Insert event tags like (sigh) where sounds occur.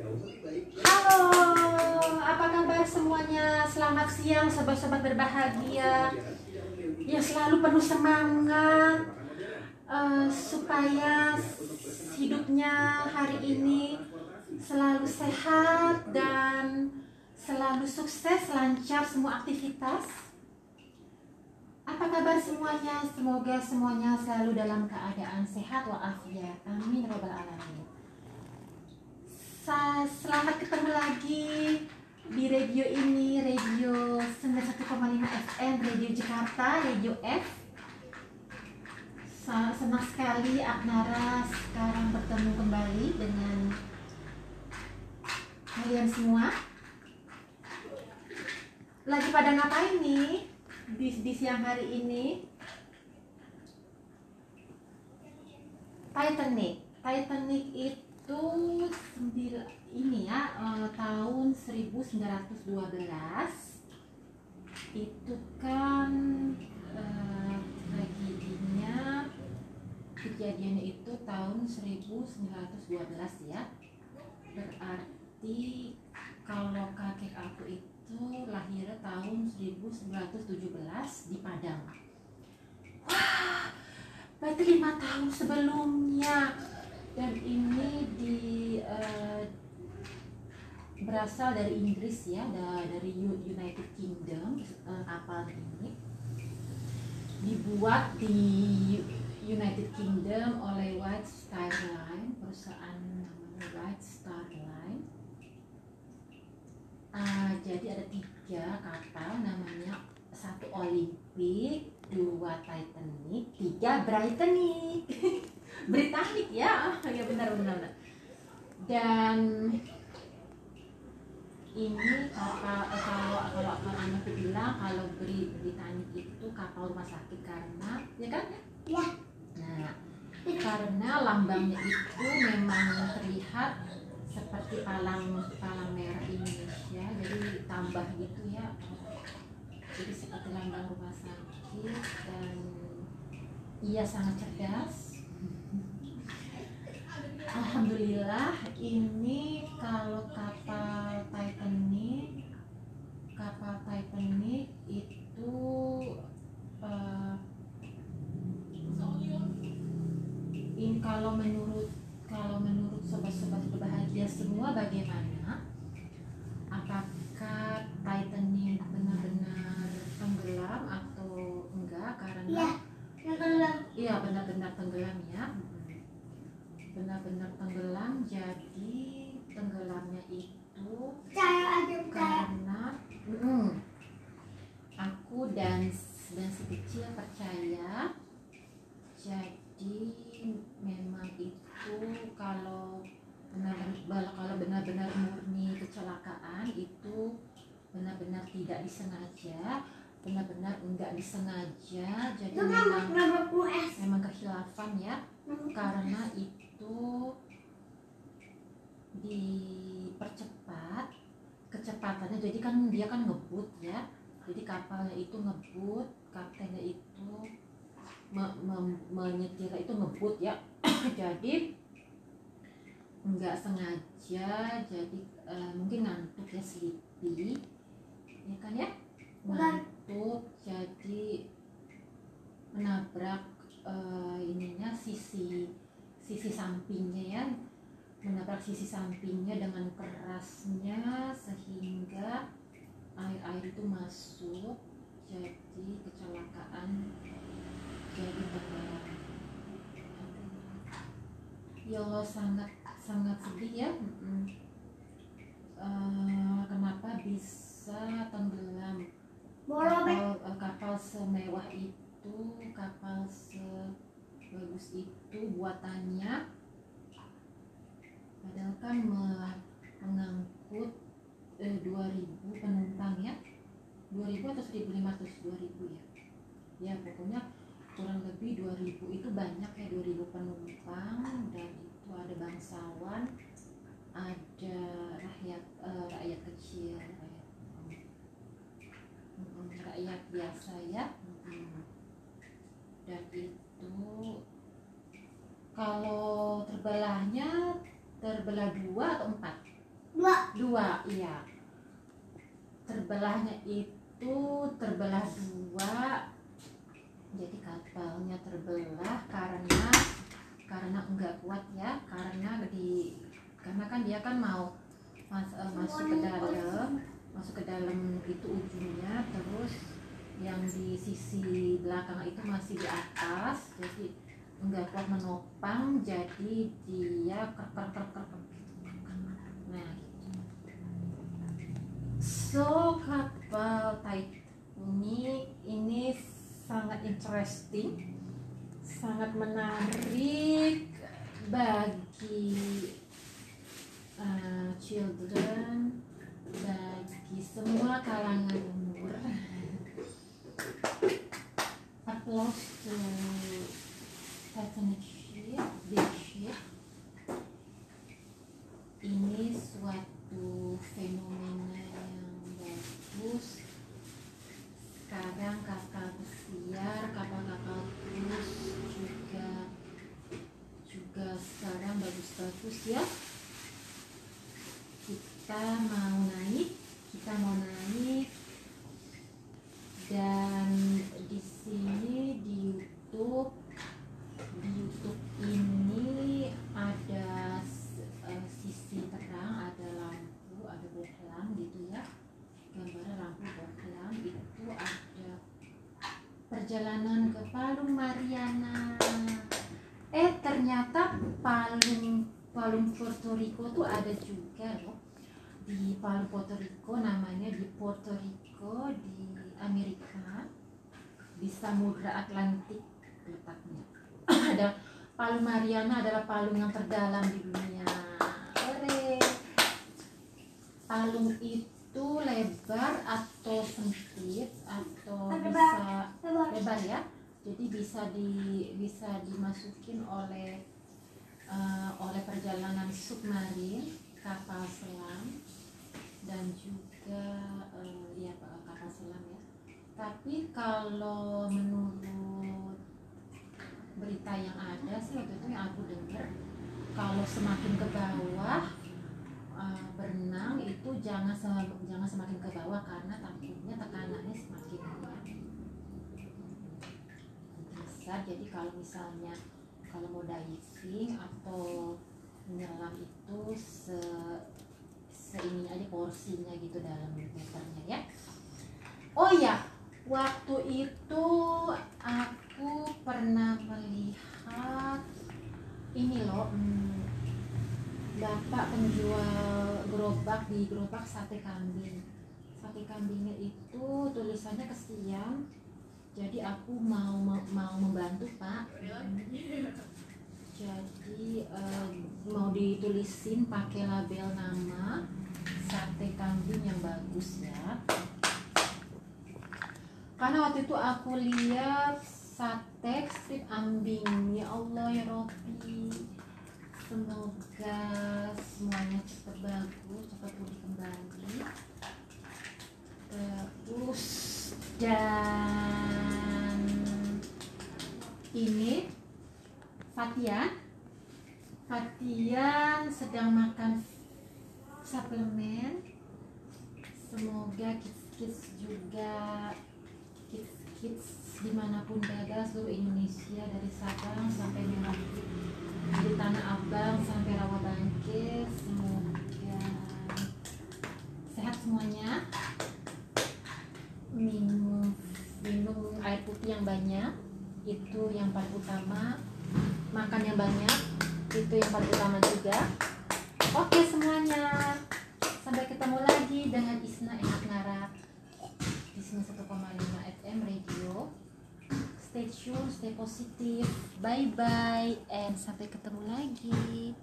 Halo, apa kabar semuanya? Selamat siang sobat-sobat berbahagia yang selalu penuh semangat eh, supaya hidupnya hari ini selalu sehat dan selalu sukses, lancar semua aktivitas. Apa kabar semuanya? Semoga semuanya selalu dalam keadaan sehat walafiat. Amin robbal. Selamat ketemu lagi di radio ini, radio 91,5 FM, Radio Jakarta, Radio F. Senang sekali Aknara sekarang bertemu kembali dengan kalian semua. Lagi pada ngapain nih di, di siang hari ini? Titanic. Titanic itu sembil ini ya eh, tahun 1912 itu kan eh, tragedinya kejadiannya itu tahun 1912 ya. Berarti kalau kakek aku itu lahirnya tahun 1917 di Padang. Wah berarti lima tahun sebelumnya dan ini di eh, berasal dari Inggris ya da- dari United Kingdom eh, kapal ini. Dibuat di United Kingdom oleh White Star Line perusahaan namanya White Star Line. Ah, jadi ada tiga kapal namanya satu Olympic dua Titanic tiga Britannic (laughs) Britannic ya ya benar benar benar. dan ini kalau kalau kalau anak bilang kalau Bri- Britannic itu kapal rumah sakit karena ya kan Ya. nah karena lambangnya itu memang terlihat seperti palang palang merah Indonesia jadi tambah gitu ya jadi seperti lambang rumah sakit dan ia sangat cerdas ini kalau kapal Titanic kapal Titanic itu eh, ini kalau menurut kalau menurut sobat-sobat berbahagia semua bagaimana? Apakah Titanic benar-benar tenggelam atau enggak? Karena Ya. Tenggelam. Iya benar-benar tenggelam ya. Benar-benar tenggelam. Jadi tenggelamnya itu karena mm, aku dan dan si kecil percaya. Jadi memang itu kalau benar-benar kalau benar-benar murni kecelakaan itu benar-benar tidak disengaja benar-benar enggak disengaja jadi nambah memang memang kehilafan ya karena itu dipercepat kecepatannya. Jadi kan dia kan ngebut ya. Jadi kapalnya itu ngebut kaptennya itu me- me- menyetir itu ngebut ya. (clears throat) Jadi nggak sengaja jadi eh, mungkin ngantuk ya sleepy ya kan ya? Ngantuk jadi menabrak eh, ininya sisi sisi sampingnya ya. Menabrak sisi sampingnya dengan kerasnya sehingga air-air itu masuk jadi kecelakaan jadi tenggelam ya Allah sangat sangat sedih ya. Eh, kenapa bisa tenggelam? Kapal, eh, kapal semewah itu kapal sebagus itu buatannya. Padahal kan me- mengangkut eh, 2000 penumpang ya. 2000 atau 1500 2000 ya. Ya pokoknya kurang lebih 2000 itu banyak ya 2000 penumpang. Dan itu ada bangsawan ada rakyat eh, rakyat kecil rakyat rakyat biasa ya. Mm. dan itu kalau terbelahnya terbelah dua atau empat? Dua. dua iya. Terbelahnya itu terbelah dua jadi kapalnya terbelah karena karena enggak kuat ya karena di karena kan dia kan mau mas, eh, masuk ke dalam masuk ke dalam itu ujungnya terus yang di sisi belakang itu masih di atas jadi enggak kuat menopang jadi dia ker ker ker ker, ker. nah gitu. so kapal Titanic ini sangat interesting sangat menarik bagi uh, children bagi semua kalangan umur applause to Titanic ship big ini suatu fenomena yang bagus. Sekarang kapal pesiar kapal-kapal cruise juga juga sekarang bagus-bagus ya. Kita mau naik kita mau naik. Dan di sini di YouTube di YouTube ini ada s- eh, sisi terang ada lampu ada bohlam gitu ya gambaran lampu bohlam itu ada perjalanan ke Palung Mariana. Eh ternyata Palung Palung Puerto Rico tuh ada juga loh. Di Palung Puerto Rico namanya di Puerto Rico di Amerika di Samudra Atlantik letaknya. (laughs) Ada Palung Mariana adalah palung yang terdalam di dunia. Palung itu lebar atau sempit atau bisa Lebar. ya. Jadi bisa di bisa dimasukin oleh eh, oleh perjalanan submarin kapal selam dan juga eh, ya kapal selam ya. Tapi kalau menurut berita yang ada sih waktu itu yang aku dengar kalau semakin ke bawah eh, berenang itu jangan sem- jangan semakin ke bawah karena takutnya tekanannya semakin bisa jadi kalau misalnya kalau mau diving atau menyelam itu se seini aja porsinya gitu dalam meternya ya. Oh ya waktu itu aku pernah melihat ini loh bapak penjual gerobak di gerobak sate kambing. Sate kambingnya itu tulisannya kesian jadi aku mau mau, mau membantu pak. Jadi eh, mau ditulisin pakai label nama sate kambing yang bagus ya. Karena waktu itu aku lihat sate strip ambing. Ya Allah ya Robi semoga semuanya cepat bagus cepat pulih kembali. Terus dan ini Fatian Fatian sedang makan suplemen. Semoga kids-kids juga kids-kids di mana pun berada seluruh Indonesia dari Sabang sampai Merauke dari Tanah Abang sampai Rawabangke semoga sehat semuanya minum minum air putih yang banyak itu yang paling utama. Makan yang banyak itu yang paling utama juga. Oke semuanya sampai ketemu lagi dengan Isna Enak Ngarak di sini 1,5 FM radio. Stay tune stay positif. Bye bye and sampai ketemu lagi